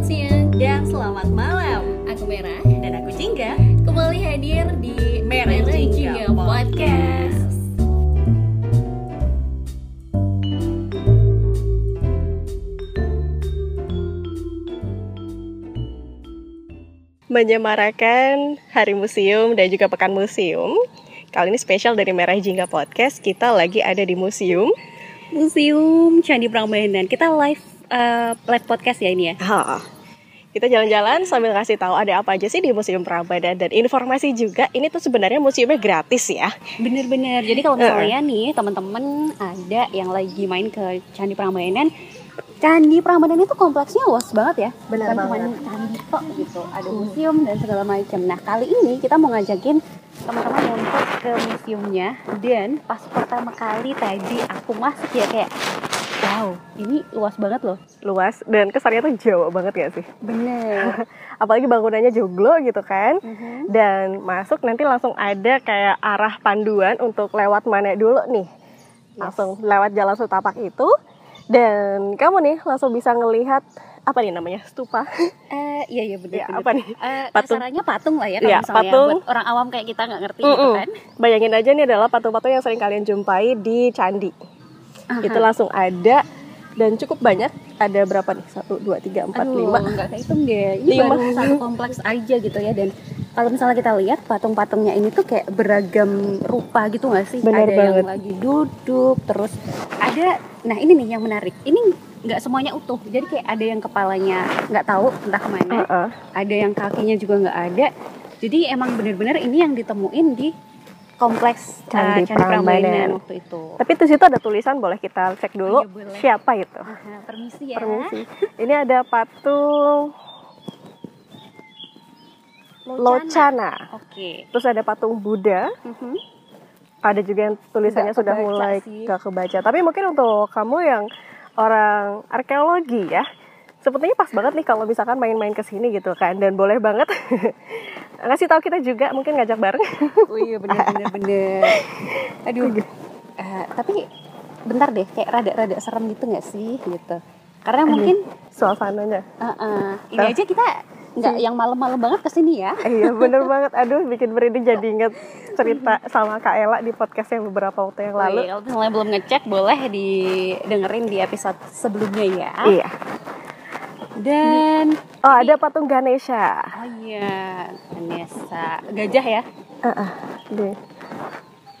selamat siang, dan selamat malam. aku Merah Dan aku Jingga. Kembali hadir di Merah Jingga Podcast menyemarakan Hari Museum dan juga Pekan Museum. Kali ini spesial dari Merah Jingga Podcast. Kita lagi ada di museum. Museum Candi Prambanan. Kita live eh, live podcast ya ini ya. Ha. Kita jalan-jalan sambil kasih tahu ada apa aja sih di Museum Prambanan dan informasi juga ini tuh sebenarnya museumnya gratis ya. Bener-bener. Jadi kalau misalnya nih teman-teman ada yang lagi main ke Candi Prambanan, Candi Prambanan itu kompleksnya luas banget ya. Bener Bukan cuma candi kok gitu. Ada museum dan segala macam. Nah kali ini kita mau ngajakin teman-teman untuk ke museumnya dan pas pertama kali tadi aku masuk ya kayak wow ini luas banget loh. Luas dan kesannya tuh Jawa banget ya sih. Bener. Apalagi bangunannya joglo gitu kan. Mhm. Dan masuk nanti langsung ada kayak arah panduan untuk lewat mana dulu nih. Langsung lewat jalan setapak itu. Dan kamu nih langsung bisa ngelihat apa nih namanya stupa. Eh, iya iya bener. Ya, bener. apa nih? Eh, Patung. kasarannya patung lah ya kalau Iya, misalnya patung. buat orang awam kayak kita nggak ngerti gitu Mm-mm. kan. Bayangin aja nih adalah patung-patung yang sering kalian jumpai di candi. Aha. Itu langsung ada dan cukup banyak. Ada berapa nih? Satu, dua, tiga, empat, Aduh, lima. nggak kehitung deh. Ini Lima. baru satu kompleks aja gitu ya dan kalau misalnya kita lihat patung-patungnya ini tuh kayak beragam rupa gitu nggak sih? Bener ada banget. yang lagi duduk, terus ada. Nah ini nih yang menarik. Ini nggak semuanya utuh. Jadi kayak ada yang kepalanya nggak tahu entah ke mana. Heeh. Ada yang kakinya juga nggak ada. Jadi emang bener-bener ini yang ditemuin di kompleks Candi uh, Candi Prambanan waktu itu. Tapi di situ ada tulisan, boleh kita cek dulu Iya, boleh. siapa itu. Permisi ya. Permisi. Ini ada patung Locana. Oke. Terus ada patung Buddha. Mhm. Ada juga yang tulisannya Nggak sudah mulai sih. gak kebaca. Tapi mungkin untuk kamu yang orang arkeologi ya, sepertinya pas banget nih kalau misalkan main-main ke sini gitu kan. Dan boleh banget ngasih tahu kita juga, mungkin ngajak bareng. Oh iya bener bener bener. Aduh. Eh, tapi bentar deh, kayak rada-rada serem gitu nggak sih gitu? Karena mungkin Suasananya. eh, eh, ini aja kita nggak yang malam-malam banget ke sini ya. Iya bener banget. Aduh bikin merinding jadi inget cerita sama Kak Ella di podcastnya beberapa waktu yang lalu. Wih, kalau misalnya belum ngecek boleh didengerin di episode sebelumnya ya. Iya. Dan Oh ada patung Ganesha. oh iya, Vanessa gajah ya. Heeh. Deh.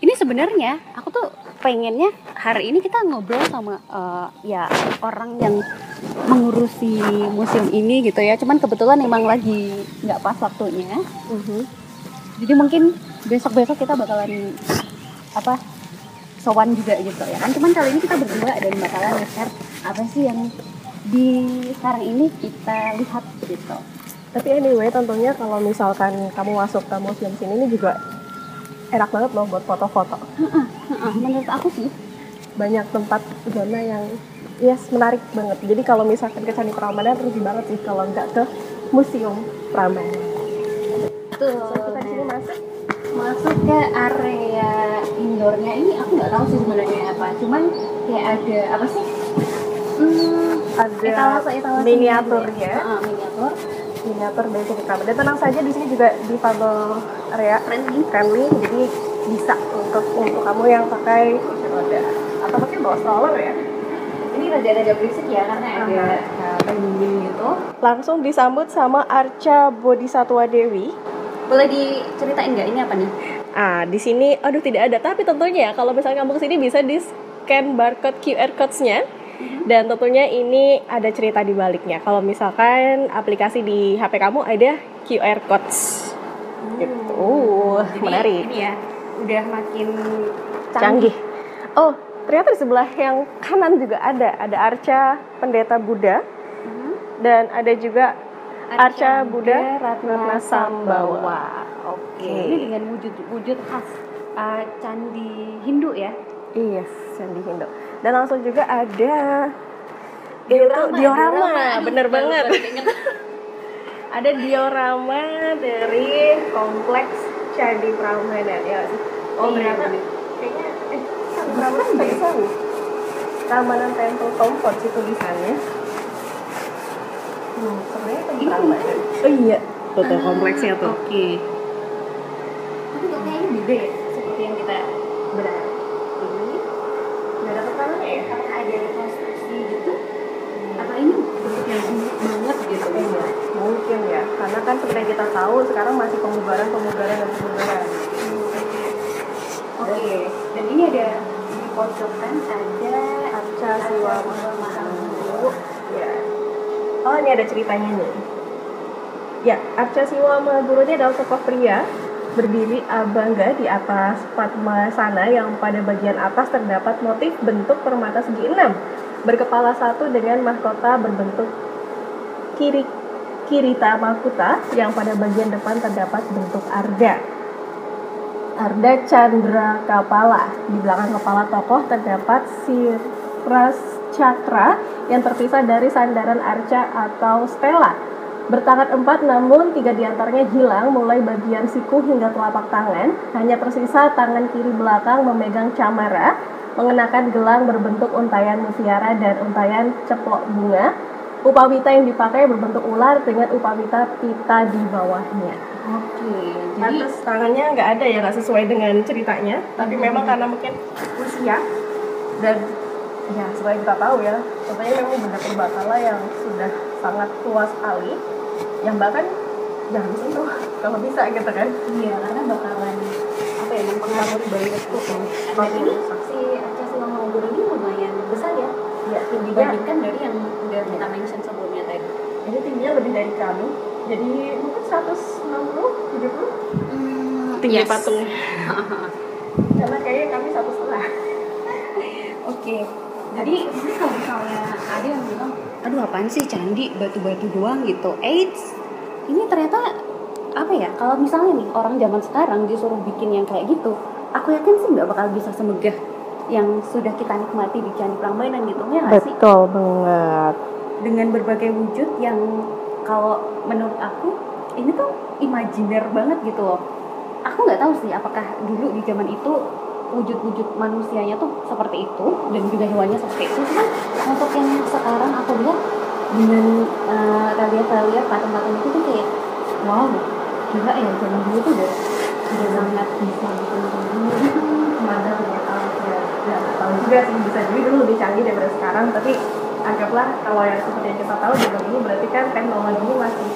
Ini sebenarnya aku tuh pengennya hari ini kita ngobrol sama eh, ya orang yang mengurusi museum ini gitu ya. Cuman kebetulan emang lagi nggak pas waktunya. Mhm. Jadi mungkin besok-besok kita bakalan apa sowan juga gitu ya kan. Cuman kali ini kita berdua dan bakalan nge-share apa sih yang di sekarang ini kita lihat gitu. Tapi anyway tentunya kalau misalkan kamu masuk ke museum sini ini juga enak banget loh buat foto-foto. Menurut aku sih Banyak tempat zona yang yes menarik banget. Jadi kalau misalkan ke Candi Prambanan rugi banget sih kalau nggak ke Museum Prambanan. tuh So, kita di sini masuk. masuk ke area indoornya ini aku nggak tahu sih sebenarnya apa cuman kayak ada apa sih hmm, Ada etalase etalase miniaturnya. miniatur miniatur. Dari Candi Prambanan. Dan tenang saja di sini juga difabel area friendly. friendly jadi bisa untuk untuk kamu yang pakai kursi roda. Atau mungkin bawa stroller ya. Ini rada-rada berisik ya karena ada uh, pendingin gitu. Langsung disambut sama Arca Bodhisatwa Dewi. Boleh diceritain nggak? Ini apa nih? Ah di sini aduh tidak ada. Tapi tentunya kalau misalnya kamu ke sini bisa di scan barcode QR codes-nya dan tentunya ini ada cerita di baliknya kalau misalkan aplikasi di HP kamu ada QR codes gitu uh, Jadi menarik ini ya udah makin canggih. Oh, ternyata di sebelah yang kanan juga ada, ada arca pendeta Buddha Mhm. dan ada juga arca, Arca Buddha Ratna Ratna Sambawa. Oke. ini dengan wujud wujud khas uh, candi Hindu ya Iya, candi Hindu. Dan langsung juga ada itu diorama, bener Baru- banget. Ada diorama dari kompleks Candi Prambanan ya. Oh, Iya, ternyata bener. kayaknya eh Prambanan. Ramanan Temple Comfort itu tulisannya. Hmm, sebenarnya Ini Prambanan. Oh iya, tuh kompleksnya tuh. Oke. Tapi kok kayaknya beda ya seperti yang kita berharap. Ini Nggak ada keterangannya ya? apakah ada rekonstruksi gitu? Apa ini bentuk yang unik banget gitu? Iya, mungkin ya. Karena kan seperti kita tahu sekarang masih pemugaran, pemugaran dan pemugaran. Oke. Dan ini ada di pojokan ada Arca Siwa. Ya. Oh, ini ada ceritanya nih. Ya, Arca Siwa Mahaguru ini adalah tokoh pria berdiri abangga di atas Padmasana yang pada bagian atas terdapat motif bentuk permata segi enam berkepala satu dengan mahkota berbentuk kiri kirita mahkota yang pada bagian depan terdapat bentuk arda. Arda Chandra Kapala. Di belakang kepala tokoh terdapat siras cakra yang terpisah dari sandaran arca atau stela. Bertangan empat namun tiga di antaranya hilang mulai bagian siku hingga telapak tangan. Hanya tersisa tangan kiri belakang memegang camara, mengenakan gelang berbentuk untayan mutiara dan untayan ceplok bunga. Upawita yang dipakai berbentuk ular dengan upawita pita di bawahnya. Oke. Jadi Atas tangannya nggak ada ya nggak sesuai dengan ceritanya, tapi Mhm. memang karena mungkin usia dan ya seperti kita tahu ya, contohnya memang benda purbakala yang sudah sangat tua sekali, yang bahkan jangan sentuh kalau bisa gitu kan. iya karena bakalan apa ya mempengaruhi banget tuh. Dan ini si Aceh Silang Maubur ini lumayan besar ya Ya, dibandingkan dari yang udah kita mention sebelumnya tadi. Ini tingginya lebih dari kami, jadi mungkin 160, 70 tinggi yes. patung. Karena kayaknya kami satu setengah. Oke. Jadi ini kalau misalnya ada yang bilang, aduh apaan sih candi batu-batu doang gitu. Eits, ini ternyata apa ya? Kalau misalnya nih orang zaman sekarang disuruh bikin yang kayak gitu, aku yakin sih nggak bakal bisa semegah yang sudah kita nikmati di Candi Prambanan gitu ya nggak sih? Betul banget. Dengan berbagai wujud yang kalau menurut aku ini tuh imajiner banget gitu loh. Aku nggak tahu sih apakah dulu di zaman itu wujud-wujud manusianya tuh seperti itu dan juga hewannya seperti itu. Cuman untuk yang sekarang aku lihat dengan uh, relief-relief patung-patung itu tuh kayak wow gila ya zaman dulu tuh udah udah sangat bisa gitu Padahal ternyata ya, ya nggak tahu juga sih bisa jadi dulu lebih canggih daripada sekarang tapi anggaplah kalau yang seperti yang kita tahu zaman ini berarti kan teknologinya masih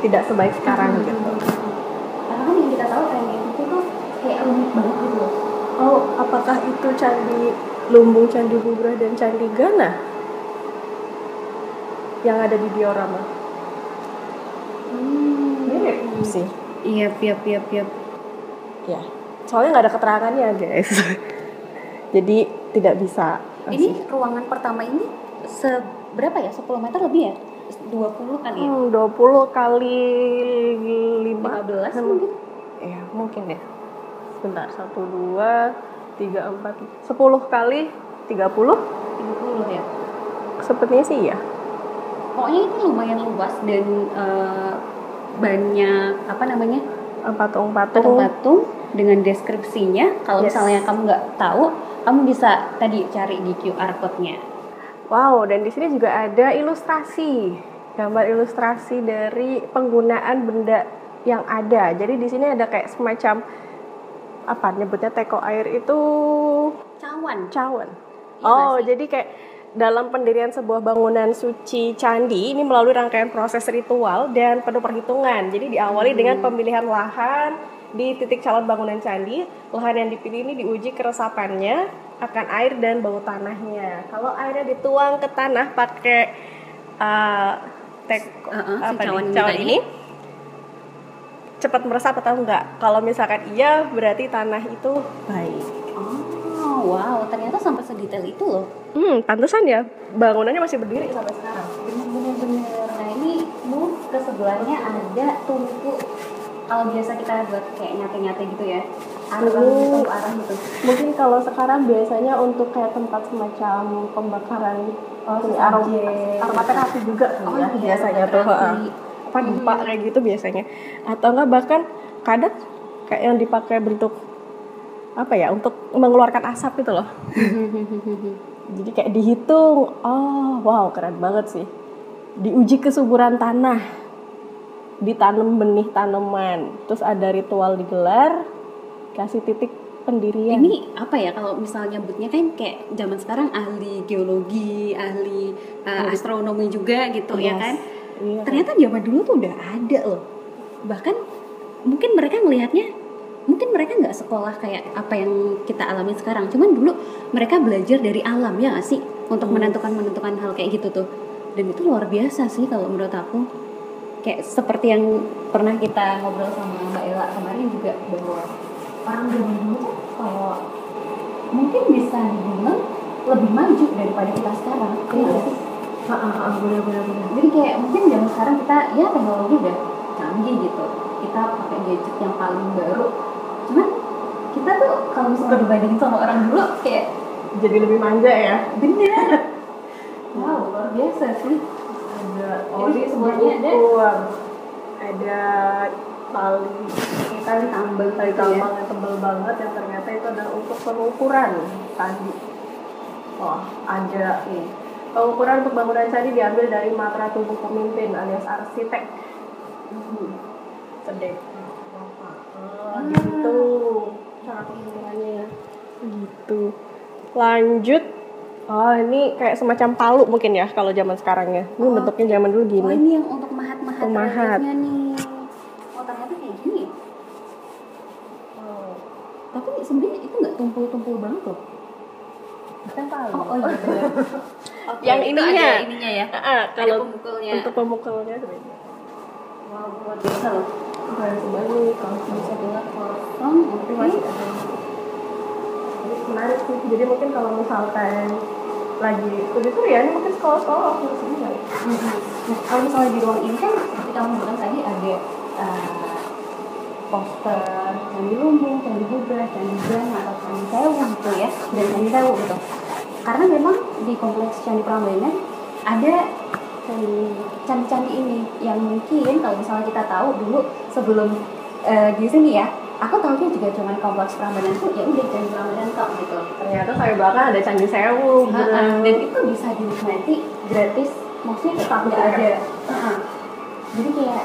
tidak sebaik sekarang Hmm. gitu. karena kan yang kita tahu kayak itu tuh kayak unik banget gitu loh Oh, apakah itu candi Lumbung, Candi Bubrah dan Candi Gana yang ada di diorama? hmm. Mirip sih. iya piap piap piap Ya, soalnya nggak ada keterangannya guys. Jadi tidak bisa. ini ruangan pertama ini seberapa ya 10 meter lebih ya 20 kali ya Hmm, 20 kali 5 15 mungkin Ya, mungkin ya. Sebentar, 1, 2, 3, 4, 10 kali 30 30 ya. Sepertinya sih ya pokoknya itu lumayan luas dan eh, banyak apa namanya? Patung-patung. Patung-patung dengan deskripsinya. Kalau Yes. misalnya kamu nggak tahu kamu bisa tadi cari di QR code-nya. Wow, dan di sini juga ada ilustrasi. Gambar ilustrasi dari penggunaan benda yang ada. Jadi di sini ada kayak semacam Apa nyebutnya teko air itu cawan cawan Iya Oh, nggak sih? jadi kayak dalam pendirian sebuah bangunan suci candi ini melalui rangkaian proses ritual dan penuh perhitungan. Jadi diawali Hmm. dengan pemilihan lahan di titik calon bangunan candi. Lahan yang dipilih ini diuji keresapannya akan air dan bau tanahnya. Kalau airnya dituang ke tanah pakai uh, tek Uh-uh, si apa nih, cawan ini cawan tadi. ini cepat meresap atau enggak? Kalau misalkan iya berarti tanah itu baik. oh wow ternyata sampai sedetail itu loh Hmm, pantesan ya bangunannya masih berdiri sampai sekarang. bener-bener bener nah ini move ke sebelahnya ada tungku kalau biasa kita buat kayak nyate-nyate gitu ya arah gitu arah gitu Mungkin kalau sekarang biasanya untuk kayak tempat semacam pembakaran Oh, aroma aroma terapi juga tuh Oh, ya biasanya tuh. Apa dupa kayak gitu biasanya. Atau enggak bahkan kadang kayak yang dipakai bentuk apa ya untuk mengeluarkan asap gitu loh. Jadi kayak dihitung oh wow keren banget sih. Diuji kesuburan tanah, ditanam benih tanaman, terus ada ritual digelar, kasih titik pendirian. Ini apa ya kalau misalnya nyebutnya kan kayak zaman sekarang ahli geologi, ahli uh, astronomi juga gitu ya Yes. kan. Iya. Ternyata zaman dulu tuh udah ada loh. Bahkan mungkin mereka melihatnya mungkin mereka nggak sekolah kayak apa yang kita alami sekarang. Cuman dulu mereka belajar dari alam ya nggak sih untuk menentukan menentukan hal kayak gitu tuh. Dan itu luar biasa sih kalau menurut aku. Kayak seperti yang pernah kita ngobrol sama Mbak Ella kemarin juga bahwa orang zaman dulu tuh kalau mungkin bisa dibilang lebih maju daripada kita sekarang. Iya nggak sih? Bener, bener, bener. Jadi kayak mungkin zaman sekarang kita ya teknologi udah canggih gitu. Kita pakai gadget yang paling baru. Cuman kita tuh kalau misalnya dibandingin sama orang dulu kayak Jadi lebih manja ya. bener. Wow, luar biasa sih. Ada Jadi semuanya ada. ada tali Tali tambang tali ya. tambang yang tebal banget yang ternyata itu adalah untuk pengukuran tadi. Wah, ada Oke. Pengukuran untuk bangunan candi diambil dari matra tubuh pemimpin alias arsitek. Sedek. Oh, gitu. Cara pengukurannya. Gitu. Lanjut. Oh, ini kayak semacam palu mungkin ya kalau zaman sekarang ya. Ini Oh. bentuknya zaman dulu Oh gini. ini yang untuk mahat-mahat Pemahat. nih. Oh ternyata kayak gini. ya? Oh. Tapi sebenarnya itu nggak tumpul-tumpul banget loh. Kan palu. Oh, oh iya Oke, Yang ininya. ada ininya ya. Ah, Ada kalau pemukulnya. untuk pemukulnya sebenarnya. Wow, luar biasa loh. Bukan kalau Bisa buat kosong, tapi oke. masih ada. Jadi menarik sih. Jadi mungkin kalau misalkan lagi studi tuh ya ini mungkin sekolah-sekolah waktu juga. Mhm. Nah, kalau misalnya di ruang ini kan seperti kamu bilang tadi ada uh, poster Candi Lumbung, Candi Buddha, Candi Brahma atau Candi Sewu gitu ya, dan Candi Sewu gitu. Karena memang di kompleks Candi Prambanan ada candi- candi-candi ini yang mungkin kalau misalnya kita tahu dulu sebelum uh, di sini ya, aku tahunya juga cuma kompleks Prambanan tuh ya udah Candi Prambanan kok gitu. Ternyata saya belakang ada Candi Sewu. Bener. dan itu bisa dinikmati gratis maksudnya tetap nggak ada jadi kayak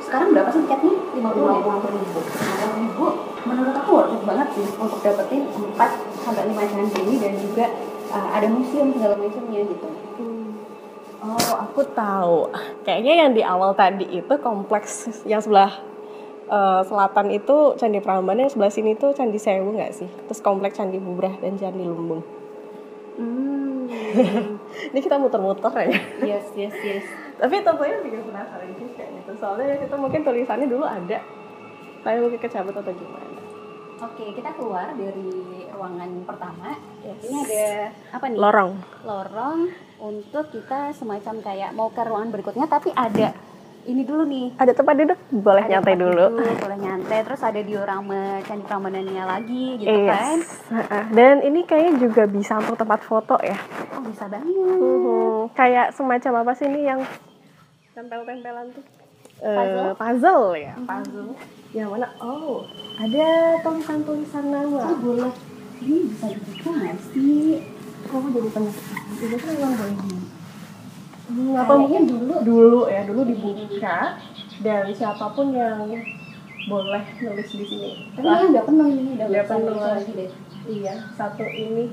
sekarang berapa sih tiketnya? 50 lima ya? puluh ribu. 50 ribu menurut aku worth it banget sih untuk dapetin 4 sampai 5 candi ini dan juga uh, ada museum segala macamnya gitu Oh, aku tahu. Kayaknya yang di awal tadi itu kompleks yang sebelah eh, selatan itu Candi Prambanan, yang sebelah sini tuh Candi Sewu nggak sih? Terus kompleks Candi Bubrah dan Candi Lumbung. hmm. Ini kita muter-muter ya. yes yes yes Tapi tentunya bikin penasaran juga gitu. Soalnya itu mungkin tulisannya dulu ada. Saya mungkin kecabut atau gimana. Oke kita keluar dari ruangan pertama Yes. ini ada apa nih Lorong. lorong untuk kita semacam kayak mau ke ruangan berikutnya tapi ada ini dulu nih Ada tempat duduk, boleh Ada nyantai dulu. duduk, boleh nyantai terus ada diorama candi prambanannya lagi gitu Yes. kan. Dan ini kayaknya juga bisa untuk tempat foto ya. oh bisa banget Mhm. Kayak semacam apa sih ini yang tempel-tempelan tuh? Puzzle? puzzle ya, puzzle. Yang mana? Oh, ada tulisan-tulisan nama. oh boleh ini bisa dibuka nggak sih Kamu jadi penasaran. Itu kan memang boleh. Hmm, apa mungkin dulu dulu ya, dulu dibuka dan siapa pun yang boleh nulis di sini. tapi ini udah penuh ini udah Udah nggak penuh. lagi deh Iya, satu ini.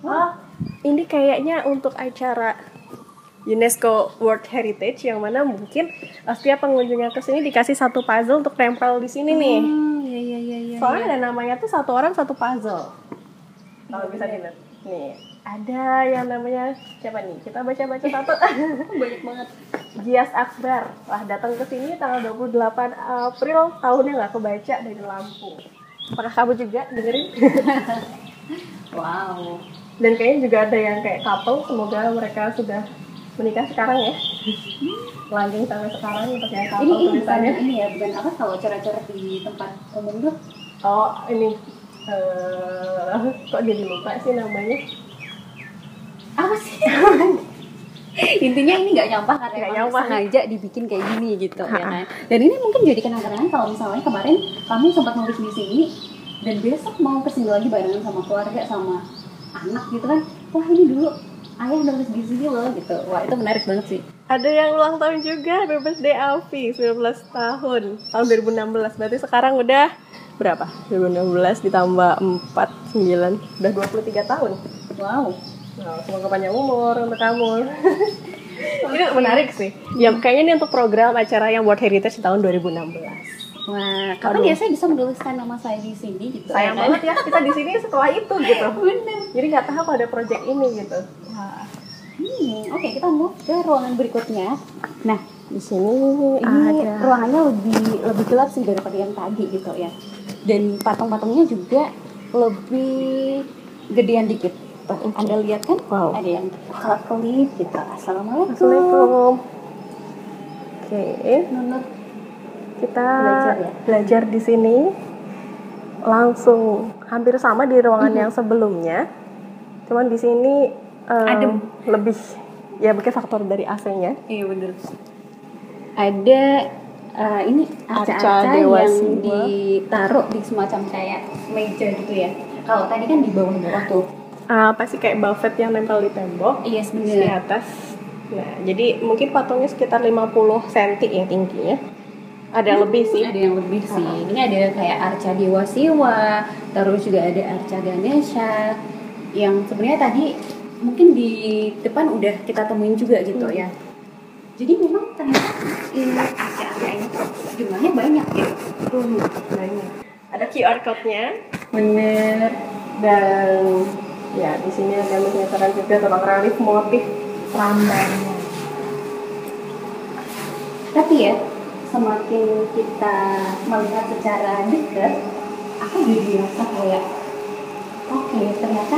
Wah, ini kayaknya untuk acara UNESCO World Heritage yang mana mungkin uh, setiap pengunjung yang ke sini dikasih satu puzzle untuk tempel di sini nih. hmm iya iya iya iya Soalnya ada namanya tuh satu orang satu puzzle. Kalau bisa dilihat. Nih, ada yang namanya siapa nih? Kita baca-baca satu. banyak banget Gias Akbar. Wah, datang ke sini tanggal 28 April tahunnya nggak kebaca dari Lampung. Apakah kamu juga dengerin? wow Dan kayaknya juga ada yang kayak couple, semoga mereka sudah menikah sekarang ya. Lanjut sampai sekarang untuk yang ini ini bukan ini ya bukan apa kalau coret-coret di tempat umum tuh Oh, ini eh kok jadi lupa sih namanya? apa sih intinya ini nggak nyampah karena emang nyampah. sengaja dibikin kayak gini gitu ya kan dan ini mungkin jadi kenang-kenangan kalau misalnya kemarin kamu sempat nulis di sini dan besok mau ke sini lagi barengan sama keluarga sama anak gitu kan wah ini dulu ayah nulis di sini loh gitu wah itu menarik banget sih Ada yang ulang tahun juga, happy birthday Alfi, 19 tahun, tahun 2016. Berarti sekarang udah berapa? 2016 ditambah 4, 9, udah 23 tahun. wow Nah, semoga panjang umur untuk kamu. ini menarik sih. Ya, kayaknya ini untuk program acara yang World Heritage tahun 2016. Wah kapan Aduh. ya saya bisa menuliskan nama saya di sini gitu Sayang ya kan? banget ya kita di sini setelah itu gitu. bener Jadi nggak tahu kalau ada project ini gitu. Wah. Hmm, oke kita move ke ruangan berikutnya. Nah, Di sini ini ada ruangannya lebih lebih gelap sih daripada yang tadi gitu ya. Dan patung-patungnya juga lebih gedean dikit. Tuh, Anda lihat kan? Wow. Ada yang kelap-kelip gitu. Assalamualaikum. Assalamualaikum. Oke, Nunut. Kita Belajar ya? belajar di sini langsung hampir sama di ruangan yang sebelumnya. Cuman di sini Adem. lebih ya mungkin faktor dari AC-nya. Iya bener. Ada eh, ini arca-arca Dewa yang ditaruh di semacam kayak meja gitu ya. Kalau tadi kan di bawah-bawah tuh. Ah, pasti kayak buffet yang nempel di tembok Iya di sebenarnya. atas. Nah, jadi mungkin patungnya sekitar 50 cm ya tingginya. Ada yang lebih sih. Ada yang lebih sih. Ini ada kayak arca Dewa Siwa, terus juga ada arca Ganesha yang sebenarnya tadi mungkin di depan udah kita temuin juga gitu Hmm. ya. Jadi memang ternyata ini arca-arca ini jumlahnya banyak ya. Hmm, banyak. Ada QR code-nya. Bener. dan ya di sini ada menyatakan juga tentang relief motif rambannya Tapi ya semakin kita melihat secara dekat, aku jadi rasa kayak oke ternyata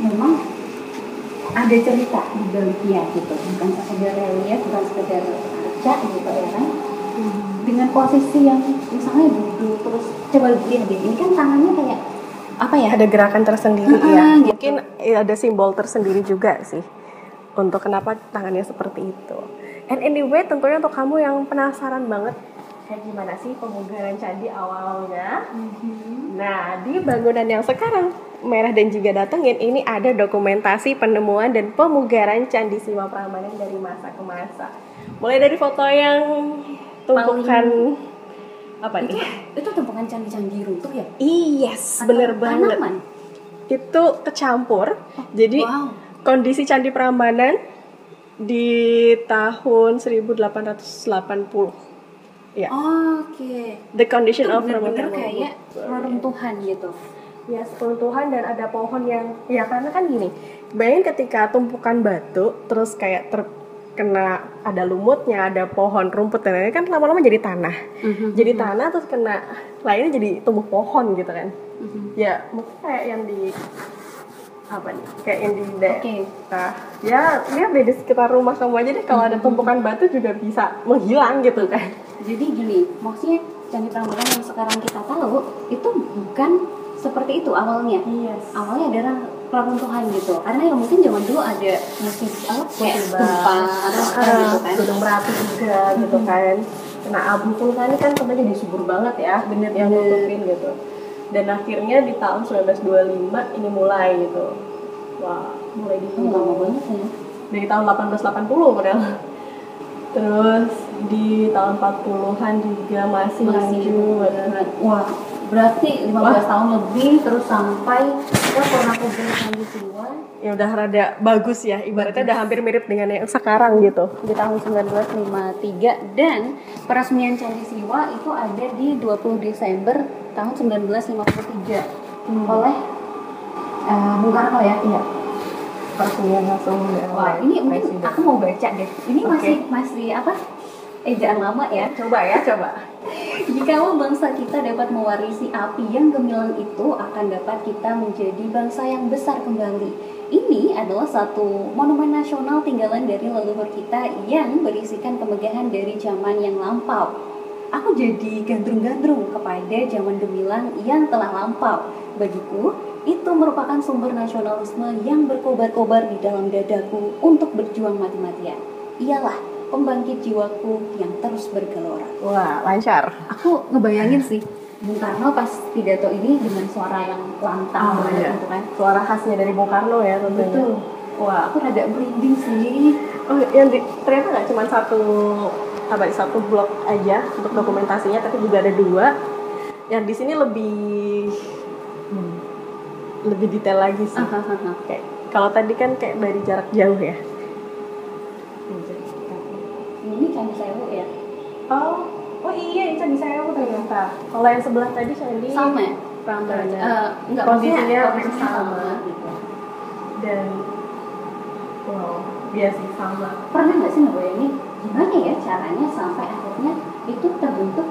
memang ada cerita di baliknya gitu, bukan sekedar relief, bukan sekedar arca gitu ya kan. Dengan posisi yang misalnya duduk terus coba lihat deh, ini kan tangannya kayak apa ya? ada gerakan tersendiri Ah, ya gitu. mungkin ya, ada simbol tersendiri juga sih untuk kenapa tangannya seperti itu and anyway tentunya untuk kamu yang penasaran banget kayak gimana sih pemugaran candi awalnya Nah, di bangunan yang sekarang Merah dan juga datengin ini ada dokumentasi penemuan dan pemugaran Candi Siwa Prambanan dari masa ke masa. Mulai dari foto yang tumpukan apa Itu nih? itu tumpukan candi-candi runtuh ya? Yes, Atau bener banget. tanaman? Itu kecampur. Jadi Wow. kondisi Candi Prambanan di tahun 1880. Ya, Oke. the condition Itu of bener-bener kayak reruntuhan gitu. ya seruntuhan dan ada pohon yang ya karena kan gini bayangin ketika tumpukan batu terus kayak terkena ada lumutnya ada pohon rumput dan lain-lain kan lama-lama jadi tanah Mhm. jadi tanah terus kena lainnya jadi tumbuh pohon gitu kan Mhm. ya mungkin kayak yang di apa nih? Kayak yang di Oke. nah, ya lihat deh di sekitar rumah kamu aja deh. Kalau ada tumpukan batu juga bisa menghilang gitu kan. Jadi gini, maksudnya Candi Prambanan yang sekarang kita tahu itu bukan seperti itu awalnya. yes. Awalnya adalah reruntuhan gitu. Karena ya mungkin zaman dulu ada musik apa kayak gempa atau apa gitu kan. gunung merapi juga gitu kan. Kena abu vulkanik kan tentunya jadi subur banget ya Bener, yang nutupin gitu dan akhirnya di tahun 1925 ini mulai gitu. Wah mulai Itu dihitung lama banget ya. dari tahun 1880 padahal terus di tahun 40-an juga masih, Masih Wah, berarti 15 Wah. tahun lebih terus sampai kita pernah kumpul Candi Siwa ya udah rada bagus ya ibaratnya udah hampir mirip dengan yang sekarang gitu. Di tahun 1953 dan peresmian Candi Siwa itu ada di 20 Desember tahun 1953 oleh eh, Bung Karno ya. iya peresmian langsung Wah, ini mungkin presiden. aku mau baca deh. Ini Oke. masih masih apa? Ejaan lama ya. coba ya coba Jikalau bangsa kita dapat mewarisi api yang gemilang itu akan dapat kita menjadi bangsa yang besar kembali. Ini adalah satu monumen nasional tinggalan dari leluhur kita yang berisikan kemegahan dari zaman yang lampau. Aku jadi gandrung-gandrung kepada zaman gemilang yang telah lampau. Bagiku, itu merupakan sumber nasionalisme yang berkobar-kobar di dalam dadaku untuk berjuang mati-matian. Ialah pembangkit jiwaku yang terus bergelora wah lancar aku ngebayangin sih Bung Karno pas pidato ini dengan suara yang lantang Oh, iya. gitu kan suara khasnya dari Bung Karno ya tentunya betul Wah. aku rada merinding sih Oh, yang di, ternyata nggak cuma satu apa satu blok aja untuk dokumentasinya, tapi juga ada dua. Yang di sini lebih hmm, lebih detail lagi sih. Ahahaha. Kayak kalau tadi kan kayak dari jarak jauh ya. ini candi sewu ya Oh, oh iya ini candi sewu ternyata. Kalau yang sebelah tadi candi sama ya? Prambanan. Eh, enggak kondisi sama. gitu. dan wow, sih sama. pernah nggak sih ngebayangin gimana ya caranya sampai akhirnya itu terbentuk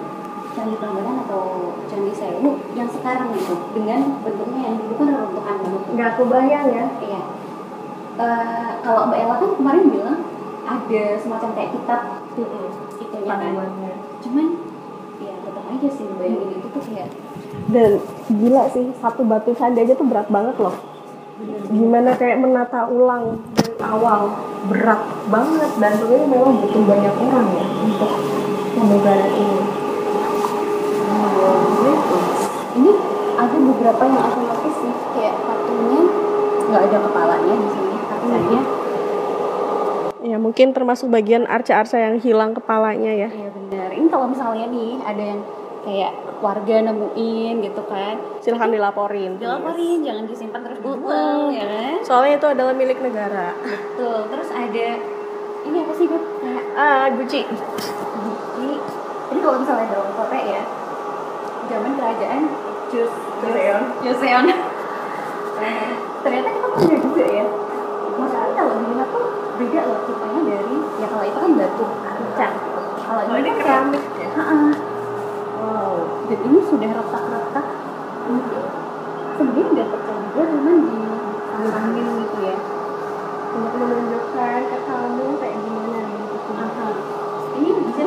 candi Prambanan atau candi sewu yang sekarang itu dengan bentuknya yang dulu kan reruntuhan banget Nggak kebayang ya. Iya. Eh, kalau Mbak Ella kan kemarin bilang ada semacam kayak kitab itunya kan. Panduannya. Cuman ya tetap aja sih bayangin itu tuh kayak Dan gila sih, satu batu candi aja tuh berat banget loh. Gimana kayak menata ulang awal berat banget dan tentunya memang butuh banyak orang ya untuk pemugaran ini. gitu. Ini ada beberapa yang aku notice sih kayak patungnya nggak ada kepalanya di sini katanya. Ya mungkin termasuk bagian arca-arca yang hilang kepalanya ya. Iya benar. Ini kalau misalnya nih ada yang kayak warga nemuin gitu kan, Silahkan dilaporin. dilaporin jangan disimpan terus dibuang ya kan. Soalnya itu adalah milik negara. Betul. Terus ada ini apa sih Beb? Kayak Ah, Gucci. Jadi, jadi kalau misalnya dalam Korea ya, zaman kerajaan Jus Joseon. Joseon. Ternyata kita punya juga ya. Masalahnya kalau dilihat tuh beda loh tipenya dari ya kalau itu kan batu kaca. Kalau Oh, ini kan keramik ya? Dan ini sudah retak-retak. Mungkin sebenarnya udah pecah juga cuman di angin gitu ya. Untuk menunjukkan ke kamu kayak gimana gitu. Aha. Ini bisa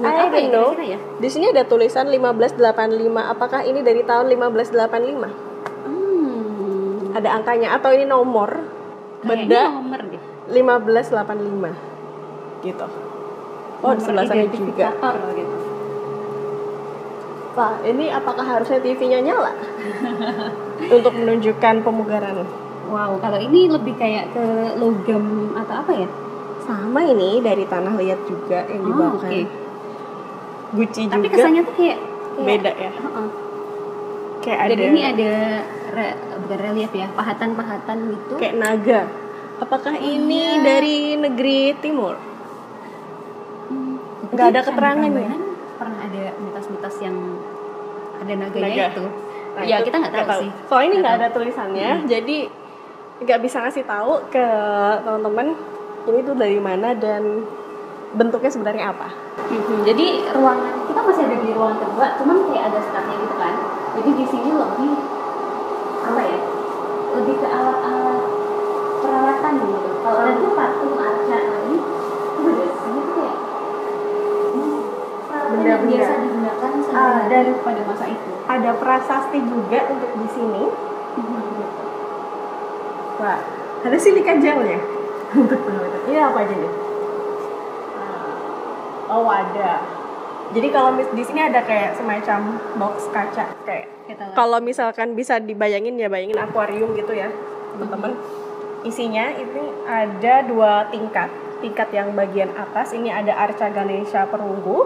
buat I apa ya don't know. kira-kira ya? Di sini ada tulisan 1585. Apakah ini dari tahun 1585? Hmm. Ada angkanya atau ini nomor benda nomor deh. 1585 gitu. Oh, di sebelah sana juga. gitu. Wah, ini apakah harusnya TV-nya nyala? Untuk menunjukkan pemugaran. Wow, kalau ini lebih kayak ke logam atau apa ya? Sama ini dari tanah liat juga yang Oh, dibawakan. oke. Gucci Tapi juga kesannya tuh kayak, kayak beda ya. Heeh. Kayak Dan ada ini ada re- bukan relief ya, pahatan-pahatan gitu. kayak naga. Apakah ini iya. dari negeri timur? Hmm, nggak ada Candi keterangannya. Prambanan Pernah ada mitos-mitos yang ada naganya Naga. itu. Nah, ya itu kita nggak tahu, sih. Soalnya ini Nggak tahu. ada tulisannya, jadi nggak bisa ngasih tahu ke teman-teman ini tuh dari mana dan bentuknya sebenarnya apa. Mhm, Jadi ruangan kita masih ada di ruangan kedua, cuman kayak ada statnya gitu kan. Jadi di sini lebih apa ya? Lebih ke alat-alat peralatan gitu. Kalau tadi patung arca ini itu kayak hmm, Benda-benda. biasa digunakan Sehari-hari dan- pada masa itu. Ada prasasti juga untuk di sini. Wah, ada silika gelnya untuk pengawetan. Ini apa aja nih? Ah, Oh ada. Jadi kalau di sini ada kayak semacam box kaca kayak kalau misalkan bisa dibayangin ya bayangin akuarium gitu ya teman-teman isinya ini ada dua tingkat tingkat yang bagian atas ini ada arca Ganesha perunggu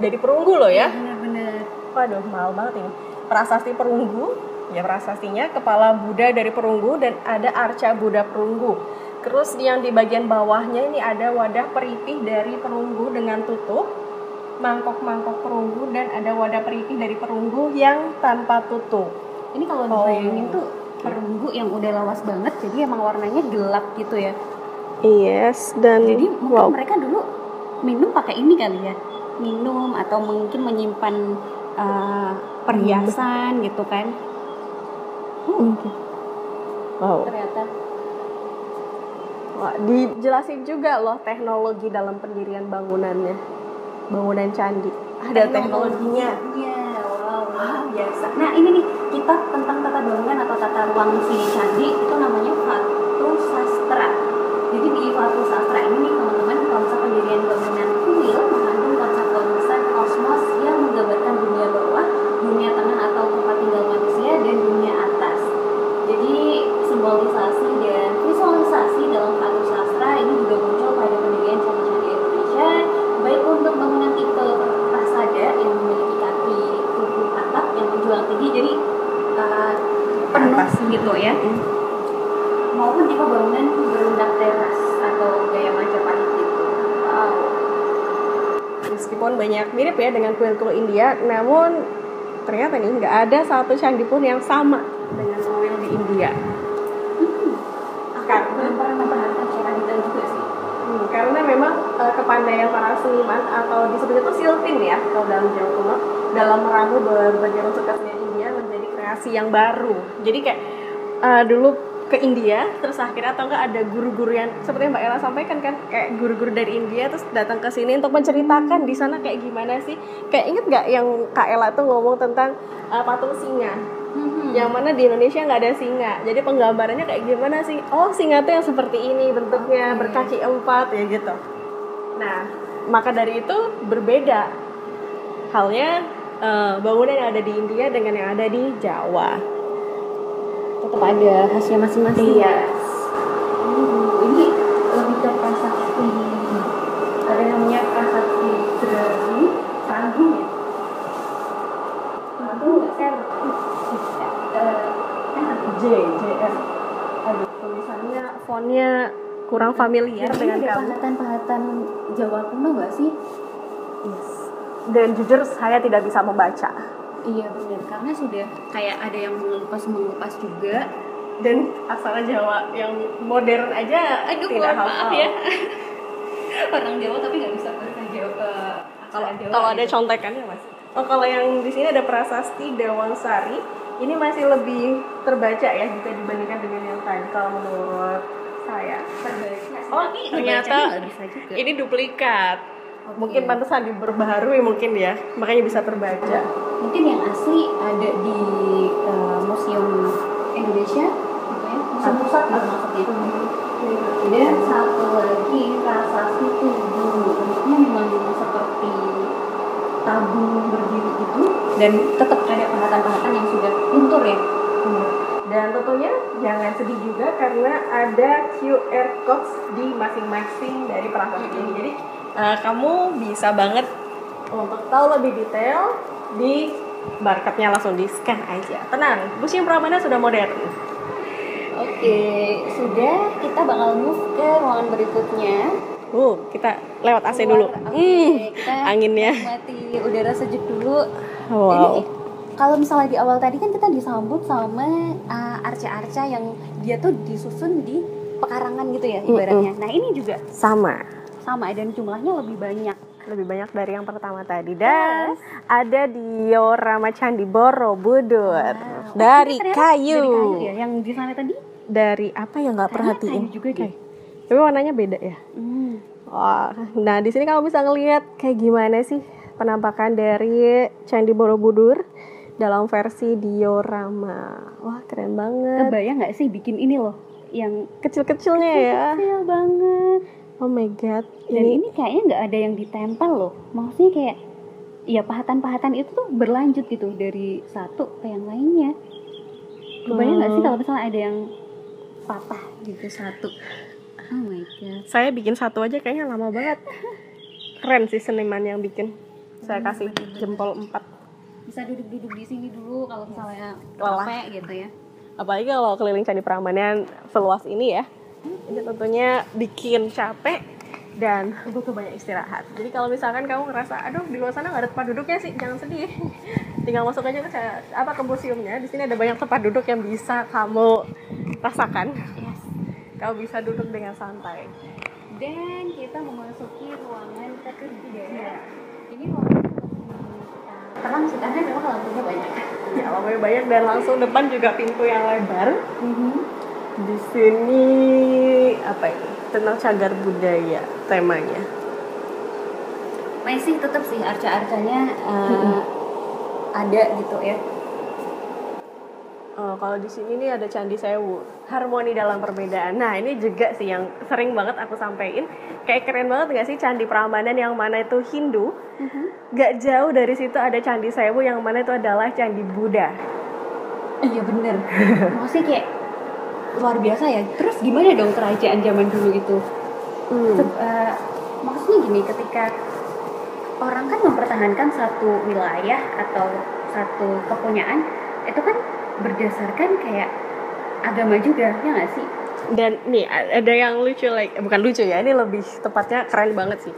dari perunggu loh ya benar-benar waduh mahal banget ini. Prasasti perunggu. Ya prasastinya kepala Buddha dari perunggu dan ada arca Buddha perunggu. Terus yang di bagian bawahnya ini ada wadah peripih dari perunggu dengan tutup mangkok-mangkok perunggu dan ada wadah peripih dari perunggu yang tanpa tutup. Ini kalau Oh. dibayangin tuh perunggu yang udah lawas banget jadi emang warnanya gelap gitu ya. Yes, dan Jadi mungkin wow, mereka dulu minum pakai ini kali ya, minum atau mungkin menyimpan uh, perhiasan gitu kan? wow. Ternyata Wah, dijelasin juga loh teknologi dalam pendirian bangunannya, bangunan candi. Ada teknologinya. Iya, wow, wow, biasa. Nah ini nih kita tentang tata bangunan atau tata ruang si candi itu namanya Vatu Sastra. Jadi di Vatu Sastra ini nih teman-teman konsep pendirian bangunan kuil mengandung konsep-konsep kosmos yang menggambarkan dunia bawah, dunia tengah atau tempat tinggal manusia dan dunia atas. Jadi simbolisasi dan visualisasi gitu ya maupun tipe bangunan berundak teras atau gaya Majapahit gitu wow Meskipun banyak mirip ya dengan India, namun ternyata nih nggak ada satu candi pun yang sama dengan kuil di India. Karena, juga sih hmm, karena memang eh, kepandaian para seniman atau disebut itu siltin ya kalau dalam Jawa kuno dalam meramu berbagai unsur kesenian India menjadi kreasi yang baru. Jadi kayak eh, dulu ke India terus akhirnya atau enggak ada guru-guru yang seperti yang Mbak Ella sampaikan kan kayak guru-guru dari India terus datang ke sini untuk menceritakan di sana kayak gimana sih. Kayak inget nggak yang Kak Ella tuh ngomong tentang eh, patung singa? Yang mana di Indonesia nggak ada singa. Jadi penggambarannya kayak gimana sih? Oh singa tuh yang seperti ini bentuknya Oke. berkaki empat ya gitu. Nah maka dari itu berbeda. Halnya eh, bangunan yang ada di India dengan yang ada di Jawa tetap ada khasnya masing-masing. Iya. Hmm, ini lebih ke prasasti. Ada namanya prasasti Dragu Panggung ya? Panggung nggak? Sih J J F aduh tulisannya fontnya kurang familiar dengan ada kamu. pahatan-pahatan Jawa kuno nggak sih? Yes. dan jujur saya tidak bisa membaca iya benar karena sudah kayak ada yang mengelupas mengelupas juga. Dan aksara Jawa yang modern aja aduh tidak mohon maaf hafal. ya. Orang Jawa tapi nggak bisa bahasa Jawa kalau kalau ada gitu. contekannya mas. Oh kalau yang di sini ada prasasti Dewangsari. Ini masih lebih terbaca ya jika dibandingkan dengan yang tadi kalau menurut saya. Terbaca Oh, ternyata ini duplikat Oke. mungkin pantesan diperbaharui mungkin ya makanya bisa terbaca. Mungkin yang asli ada di eh, museum Indonesia apa ya? Museum pusat. Gitu maksudnya. Dan satu lagi prasasti tugu bentuknya memang seperti tabung berdiri gitu dan tetap ada pahatan-pahatan yang sudah luntur ya. Dan tentunya jangan sedih juga karena ada QR codes di masing-masing dari prasasti ini. Jadi eh, kamu bisa banget untuk tahu lebih detail di barcode-nya langsung di scan aja. Tenang, Museum Pramana sudah modern. oke sudah kita bakal move ke ruangan berikutnya Uh, kita lewat AC dulu. Keluar, oke, Hmm, kita anginnya. nikmati udara sejuk dulu Wow. Jadi kalau misalnya di awal tadi kan kita disambut sama uh, arca-arca yang dia tuh disusun di pekarangan gitu ya ibaratnya. Nah ini juga Sama. Sama dan jumlahnya lebih banyak. Lebih banyak dari yang pertama tadi dan ada diorama Candi Borobudur Wow. dari, Ini ternyata kayu. Dari kayu ya. Yang di sana tadi. Dari apa yang nggak perhatiin? kayu juga deh. Tapi warnanya beda ya. Hmm. Wah, nah di sini kamu bisa ngelihat kayak gimana sih penampakan dari Candi Borobudur dalam versi diorama. Wah, keren banget. Kebayang nggak sih bikin ini loh yang Kecil-kecilnya ya. kecil banget. Oh my god. Dan Ini ini kayaknya nggak ada yang ditempel loh. Maksudnya kayak ya pahatan-pahatan itu tuh berlanjut gitu dari satu ke yang lainnya. Kebayang nggak sih Hmm. kalau misalnya ada yang patah gitu satu. Oh my god. saya bikin satu aja kayaknya lama banget. Keren sih seniman yang bikin. Saya Hmm, kasih jempol 4. Bisa duduk-duduk di sini dulu kalau misalnya Lelah. capek gitu ya. Apalagi kalau keliling Candi Prambanan seluas ini ya. Ini tentunya bikin capek dan butuh banyak istirahat. Jadi kalau misalkan kamu ngerasa, aduh di luar sana nggak ada tempat duduknya sih, jangan sedih. Tinggal masuk aja ke apa ke museumnya. Di sini ada banyak tempat duduk yang bisa kamu rasakan. Yes. Kamu bisa duduk dengan santai. Dan kita memasuki ruangan ketiga. Ini ruangan terang sih karena memang lampunya banyak. Ya, lampunya banyak dan langsung depan juga pintu yang lebar. Mhm. Di sini apa ini? Tentang cagar budaya temanya. Masih tetap sih arca-arcanya uh, ada gitu ya. Oh, kalau di sini nih ada Candi Sewu, harmoni dalam perbedaan. Nah, ini juga sih yang sering banget aku sampein. Kayak keren banget gak sih Candi Prambanan yang mana itu Hindu? Gak jauh dari situ ada Candi Sewu yang mana itu adalah Candi Buddha. Iya bener. Maksudnya kayak luar biasa ya. Terus gimana dong kerajaan zaman dulu itu? Hmm. Seb- eh, maksudnya gini, ketika orang kan mempertahankan satu wilayah atau satu kepunyaan, itu kan berdasarkan kayak agama juga ya nggak sih dan nih ada yang lucu like bukan lucu ya ini lebih tepatnya keren banget sih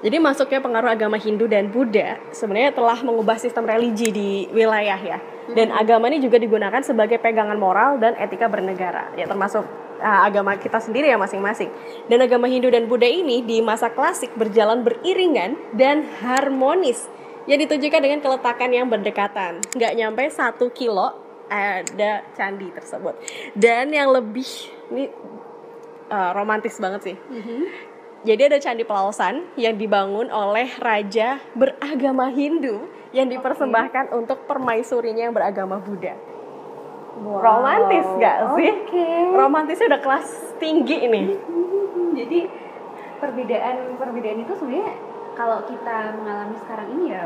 jadi masuknya pengaruh agama Hindu dan Buddha sebenarnya telah mengubah sistem religi di wilayah ya. Dan agama ini juga digunakan sebagai pegangan moral dan etika bernegara. Ya termasuk uh, agama kita sendiri ya masing-masing. Dan agama Hindu dan Buddha ini di masa klasik berjalan beriringan dan harmonis. Yang ditujukan dengan keletakan yang berdekatan. Nggak nyampe satu kilo ada candi tersebut. Dan yang lebih ini uh, romantis banget sih jadi ada candi Pelausan yang dibangun oleh raja beragama Hindu yang dipersembahkan untuk permaisurinya yang beragama Buddha Wow. romantis gak sih Oke. romantisnya udah kelas tinggi ini Jadi perbedaan perbedaan itu sebenarnya kalau kita mengalami sekarang ini ya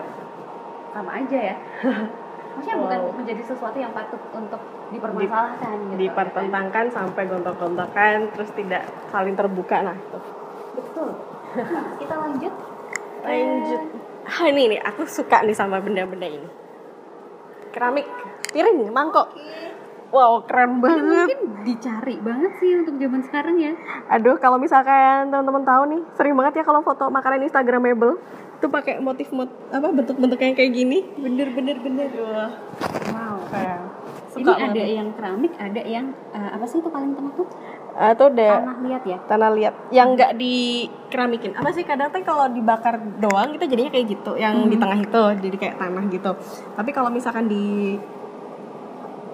sama aja ya. Maksudnya bukan Wow. menjadi sesuatu yang patut untuk dipermasalahkan gitu. dipertentangkan sampai gontok-gontokan terus tidak saling terbuka nah itu. Betul. Kita lanjut. lanjut ah, ini nih aku suka nih sama benda-benda ini keramik piring mangkok wow keren Ini banget mungkin dicari banget sih untuk zaman sekarang ya. aduh kalau misalkan teman-teman tahu nih sering banget ya kalau foto makanan instagramable itu pakai motif mot apa bentuk-bentuk yang kayak gini Bener bener bener. Wow. keren. Ini Suka ada banget. yang keramik, ada yang eh, apa sih itu paling tengah tuh? Itu udah Tanah liat ya. tanah liat yang nggak dikeramikin apa sih kadang tuh kalau dibakar doang kita jadinya kayak gitu yang di tengah itu jadi kayak tanah gitu tapi kalau misalkan di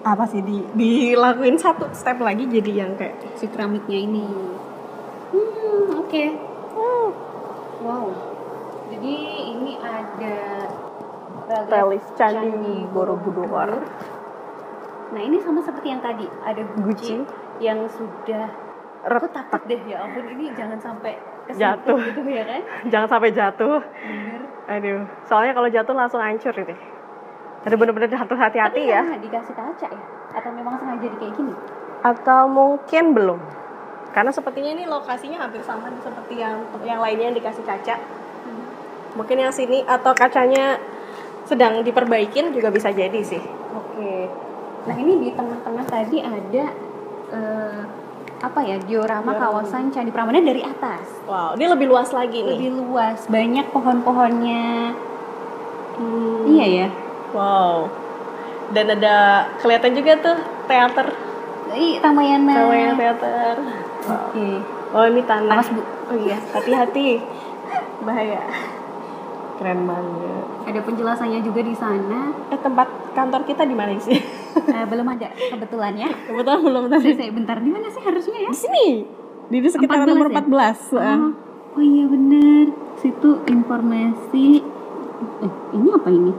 apa sih di dilakuin satu step lagi jadi yang kayak si keramiknya ini. Hmm, oke. Wow. Jadi ini ada Relief Candi Borobudur. Nah ini sama seperti yang tadi ada Gucci. Yang sudah aku takut deh ya ampun ini jangan sampai Jatuh. gitu ya kan? jangan sampai jatuh Bener. aduh soalnya kalau jatuh langsung hancur itu ada bener-bener harus hati-hati Tapi ya dikasih kaca ya? Atau memang sengaja di kayak gini? atau mungkin belum karena sepertinya ini lokasinya hampir sama seperti yang yang lainnya yang dikasih kaca mungkin yang sini atau kacanya sedang diperbaikin juga bisa jadi sih Oke. Nah ini di tengah-tengah tadi ada eh, apa ya diorama Diorama. kawasan Candi Prambanan dari atas. wow ini lebih luas lagi nih Lebih luas, banyak pohon-pohonnya. Hmm, Iya ya. wow dan ada kelihatan juga tuh teater Ih, Ramayana. namanya teater Oke. oh ini tanah Awas, Bu. oh iya hati-hati bahaya keren banget Ada penjelasannya juga di sana. eh tempat kantor kita di mana sih Eh, belum ada kebetulan ya. kebetulan belum tadi saya bentar di mana sih harusnya ya? di sini di sekitar 14 nomor ya? 14 Oh, oh iya bener. Situ informasi. Eh, ini apa ini?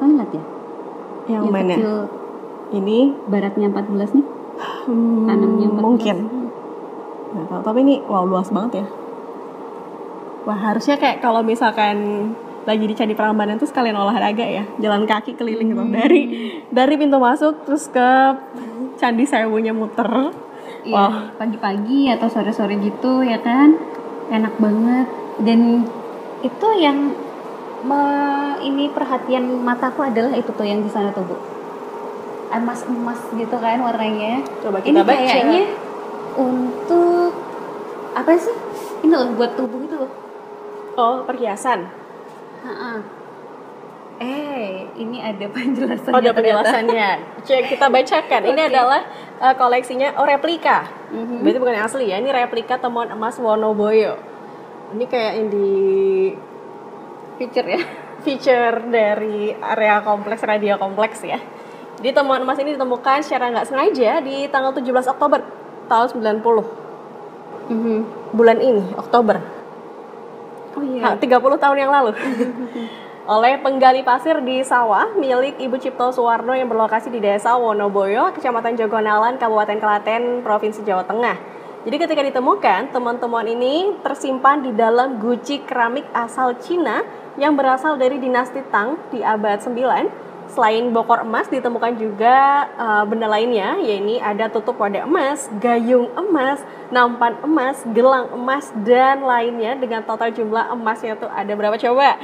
Toilet ya? yang, mana kecil ini baratnya 14 nih. hmm, Tanamnya 14. mungkin tahu tapi ini wow luas banget ya wah harusnya kayak kalau misalkan lagi di Candi Prambanan tuh sekalian olahraga ya jalan kaki keliling gitu dari dari pintu masuk terus ke Candi Sewunya muter Iya, Wah. pagi-pagi atau sore-sore gitu ya kan. Enak banget dan itu yang me- ini perhatian mataku adalah itu tuh yang di sana tuh, Bu. Emas-emas gitu kan warnanya. coba Ini kita baca kayaknya untuk apa sih? Ini loh buat tubuh itu loh. oh perhiasan Eh, ini ada penjelasannya. oh ada penjelasannya cek kita bacakan ini Oke. adalah uh, koleksinya oh replika Mhm. berarti bukan yang asli ya ini replika temuan emas Wonoboyo ini kayak yang di Feature ya. feature dari area kompleks radio kompleks ya. Jadi temuan emas ini ditemukan secara nggak sengaja di tanggal 17 Oktober tahun 90 Mhm. bulan ini Oktober Oh iya. Nah, 30 tahun yang lalu oleh penggali pasir di sawah milik Ibu Cipto Suwarno yang berlokasi di Desa Wonoboyo, Kecamatan Jogonalan, Kabupaten Klaten, Provinsi Jawa Tengah. Jadi ketika ditemukan, temuan-temuan ini tersimpan di dalam guci keramik asal Cina yang berasal dari dinasti Tang di abad 9. Selain bokor emas ditemukan juga eh, benda lainnya, yaitu ada tutup wadah emas, gayung emas, nampan emas, gelang emas dan lainnya dengan total jumlah emasnya tuh ada berapa coba?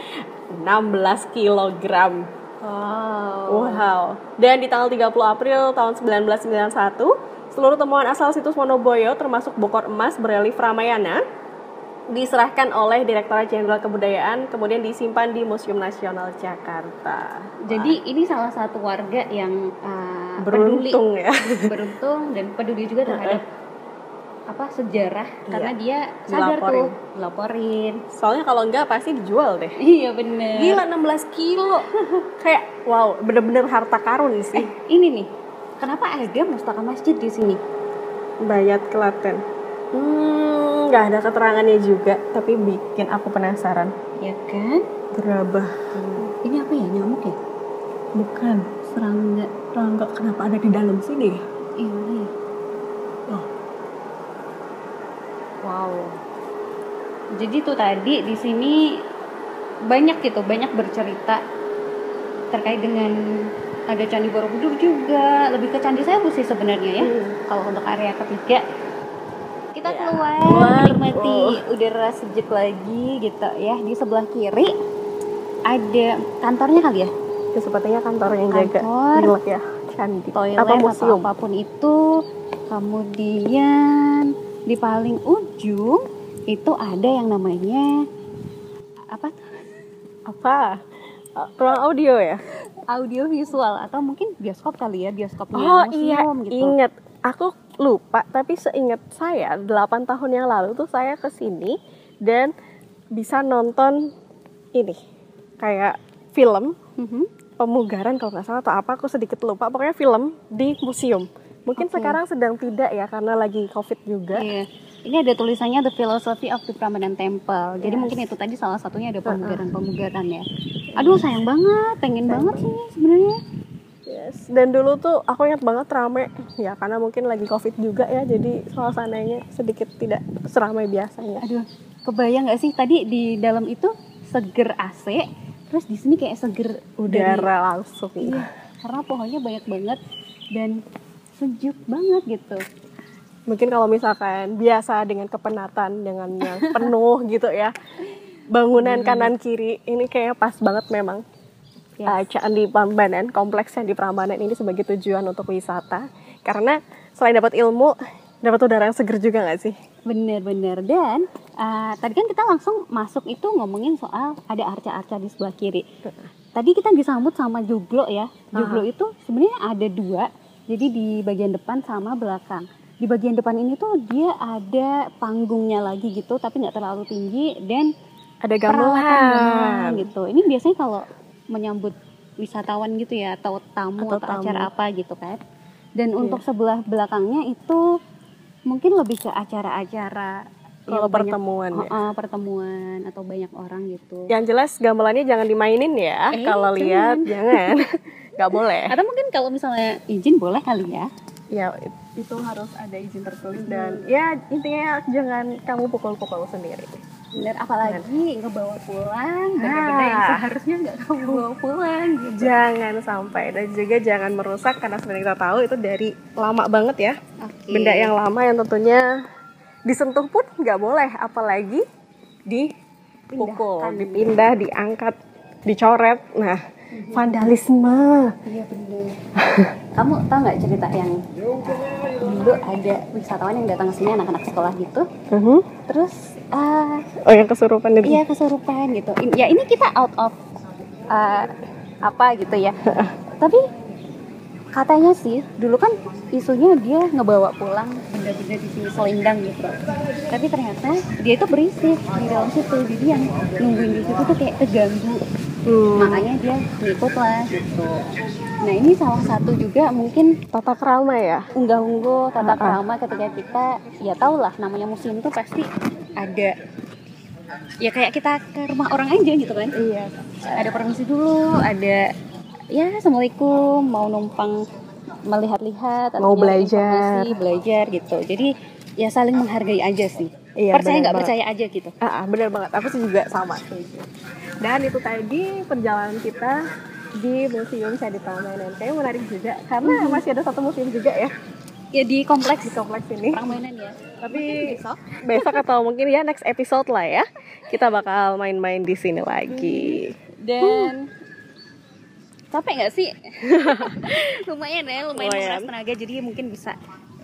16 kilogram. Wow. Wow. Dan di tanggal 30 April tahun 1991, Seluruh temuan asal situs Monoboyo termasuk bokor emas berelief Ramayana diserahkan oleh Direktorat Jenderal Kebudayaan kemudian disimpan di Museum Nasional Jakarta. Jadi ini salah satu warga yang uh, Beruntung ya. peduli, beruntung dan peduli juga terhadap apa sejarah karena dia sadar Dilaporin. tuh laporin. Soalnya kalau enggak pasti dijual deh. Iya bener. Gila 16 kilo. Kayak wow, bener-bener harta karun sih. Ini nih, kenapa ada mustaka masjid di sini? Bayat Klaten. Hmm, nggak ada keterangannya juga, tapi bikin aku penasaran. Ya kan? Gerabah. Ini apa ya nyamuk ya? Bukan. Serangga. Rangga kenapa ada di dalam sini? Iya ya? Oh. Wow. Jadi tuh tadi di sini banyak gitu, banyak bercerita terkait dengan ada candi Borobudur juga, lebih ke candi Sewu sih sebenarnya ya. Hmm. Kalau untuk area ketiga kita Ya, keluar keluar. menikmati Oh. udara sejuk lagi gitu ya. Di sebelah kiri ada kantornya kali ya, Itu sepertinya kantor yang jaga. Kantor. Ya. Candi. toilet atau museum? apa pun itu. Kemudian di paling ujung itu ada yang namanya apa? Apa? Ruang audio ya? audio visual atau mungkin bioskop kali ya bioskopnya Oh iya, museum gitu. inget. Aku lupa, tapi seingat saya 8 tahun yang lalu tuh saya ke sini dan bisa nonton ini kayak film Mhm. pemugaran kalau nggak salah atau apa aku sedikit lupa pokoknya film di museum mungkin Oke. sekarang sedang tidak ya karena lagi covid juga Iya. Ini ada tulisannya The Philosophy of the Prambanan Temple. Jadi Yes. mungkin itu tadi salah satunya ada pemugaran-pemugaran ya. Aduh sayang banget, pengen banget sih sebenarnya. Yes. Dan dulu tuh aku ingat banget rame. Ya karena mungkin lagi covid juga ya jadi suasananya sedikit tidak seramai biasanya. Aduh, kebayang nggak sih? Tadi di dalam itu seger AC, terus di sini kayak seger dari- udara langsung. Iya, karena pohonnya banyak banget dan sejuk banget gitu. mungkin kalau misalkan biasa dengan kepenatan dengan yang penuh gitu ya. Bangunan kanan kiri ini kayaknya pas banget memang Yes. uh, Candi Prambanan kompleks Candi Prambanan ini sebagai tujuan untuk wisata karena selain dapat ilmu dapat udara yang seger juga nggak sih Bener-bener dan uh, tadi kan kita langsung masuk itu ngomongin soal ada arca-arca di sebelah kiri. Tadi kita disambut sama joglo ya. Joglo itu sebenarnya ada dua. Jadi di bagian depan sama belakang. Di bagian depan ini tuh dia ada panggungnya lagi gitu, tapi nggak terlalu tinggi dan ada gamelan gitu. Ini biasanya kalau menyambut wisatawan gitu ya atau tamu Atau atau, tamu. acara apa gitu kan. Dan Iya. untuk sebelah belakangnya itu mungkin lebih ke acara-acara kalau yang banyak- pertemuan ya. Oh, pertemuan atau banyak orang gitu. yang jelas gamelannya jangan dimainin ya Eh, kalau lihat jangan nggak boleh Atau mungkin kalau misalnya izin boleh kali ya. ya itu harus ada izin tertulis dan ya intinya jangan kamu pukul-pukul sendiri Bener, apalagi ngebawa pulang benda-benda yang Ah. seharusnya nggak kamu bawa pulang gitu. jangan sampai dan juga jangan merusak karena sebenarnya kita tahu itu dari lama banget ya Oke. benda yang lama yang tentunya disentuh pun nggak boleh apalagi dipukul Pindahkan. dipindah diangkat dicoret nah vandalisme Iya bener. Kamu tahu nggak cerita yang dulu ada wisatawan yang datang ke sini anak-anak sekolah gitu, Mhm. terus ah, oh yang kesurupan itu iya kesurupan gitu. In- Ya ini kita out of ah, apa gitu ya. Tapi katanya sih dulu kan isunya dia ngebawa pulang. Benda-benda di sini selendang gitu. Tapi ternyata dia itu berisik di dalam situ, jadi yang nungguin di situ tuh kayak terganggu. Hmm. makanya dia ngikut lah gitu. Nah ini salah satu juga mungkin tata krama ya? Unggah-ungguh Ah, tata krama ketika kita ya tau lah namanya museum tuh pasti ada. Ya kayak kita ke rumah orang aja gitu kan. Iya. Ada permisi dulu ada ya assalamualaikum mau numpang melihat-lihat atau Mau belajar. belajar gitu jadi ya saling menghargai aja sih Iya, percaya benar nggak percaya aja gitu Ah, ah, bener banget. Aku sih juga sama. Dan itu tadi perjalanan kita di Museum Candi Prambanan. Kayaknya menarik juga karena masih ada satu museum juga ya ya di kompleks di kompleks ini. Prambanan ya Tapi besok besok atau mungkin ya next episode lah ya. Kita bakal main-main di sini lagi. dan capek nggak sih lumayan ya lumayan Lumayan. tenaga jadi mungkin bisa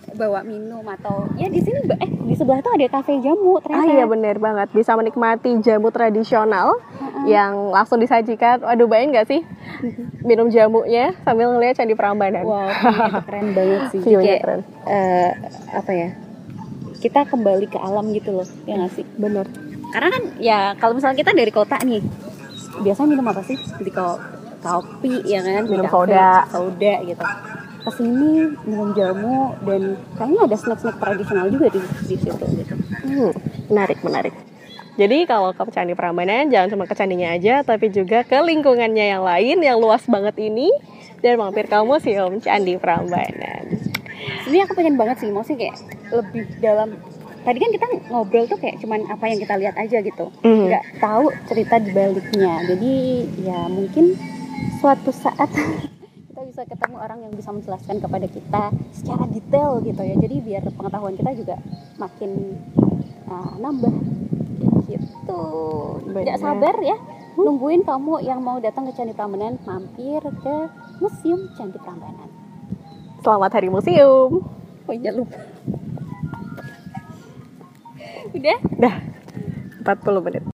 bawa minum atau ya di sini eh di sebelah tuh ada kafe jamu ternyata. Ah iya bener banget, bisa menikmati jamu tradisional yang langsung disajikan. Waduh bayang nggak sih minum jamunya sambil ngeliat Candi Prambanan. Wow, keren banget sih. Jadi View-nya kayak, keren. eh, apa ya? Kita kembali ke alam gitu loh, ya nggak sih? Bener. Karena kan ya kalau misalnya kita dari kota nih, biasanya minum apa sih? Di ko- kopi ya kan, Minum soda. soda gitu. Ke sini minum jamu dan kayaknya ada snack-snack tradisional juga di di situ gitu. Hmm, menarik, menarik. Jadi kalau ke Candi Prambanan jangan cuma ke candinya aja, tapi juga ke lingkungannya yang lain yang luas banget ini dan mampir ke Museum Candi Prambanan. Sebenarnya aku pengen banget sih, maksudnya kayak lebih dalam. Tadi kan kita ngobrol tuh kayak cuman apa yang kita lihat aja gitu, Mhm. nggak tahu cerita di baliknya. Jadi ya mungkin suatu saat kita bisa ketemu orang yang bisa menjelaskan kepada kita secara detail gitu ya. Jadi biar pengetahuan kita juga makin uh, nambah gitu. Tidak sabar ya nungguin kamu yang mau datang ke Candi Prambanan mampir ke Museum Candi Prambanan. Selamat Hari Museum. Oh iya lupa. Udah? Dah, 40 menit.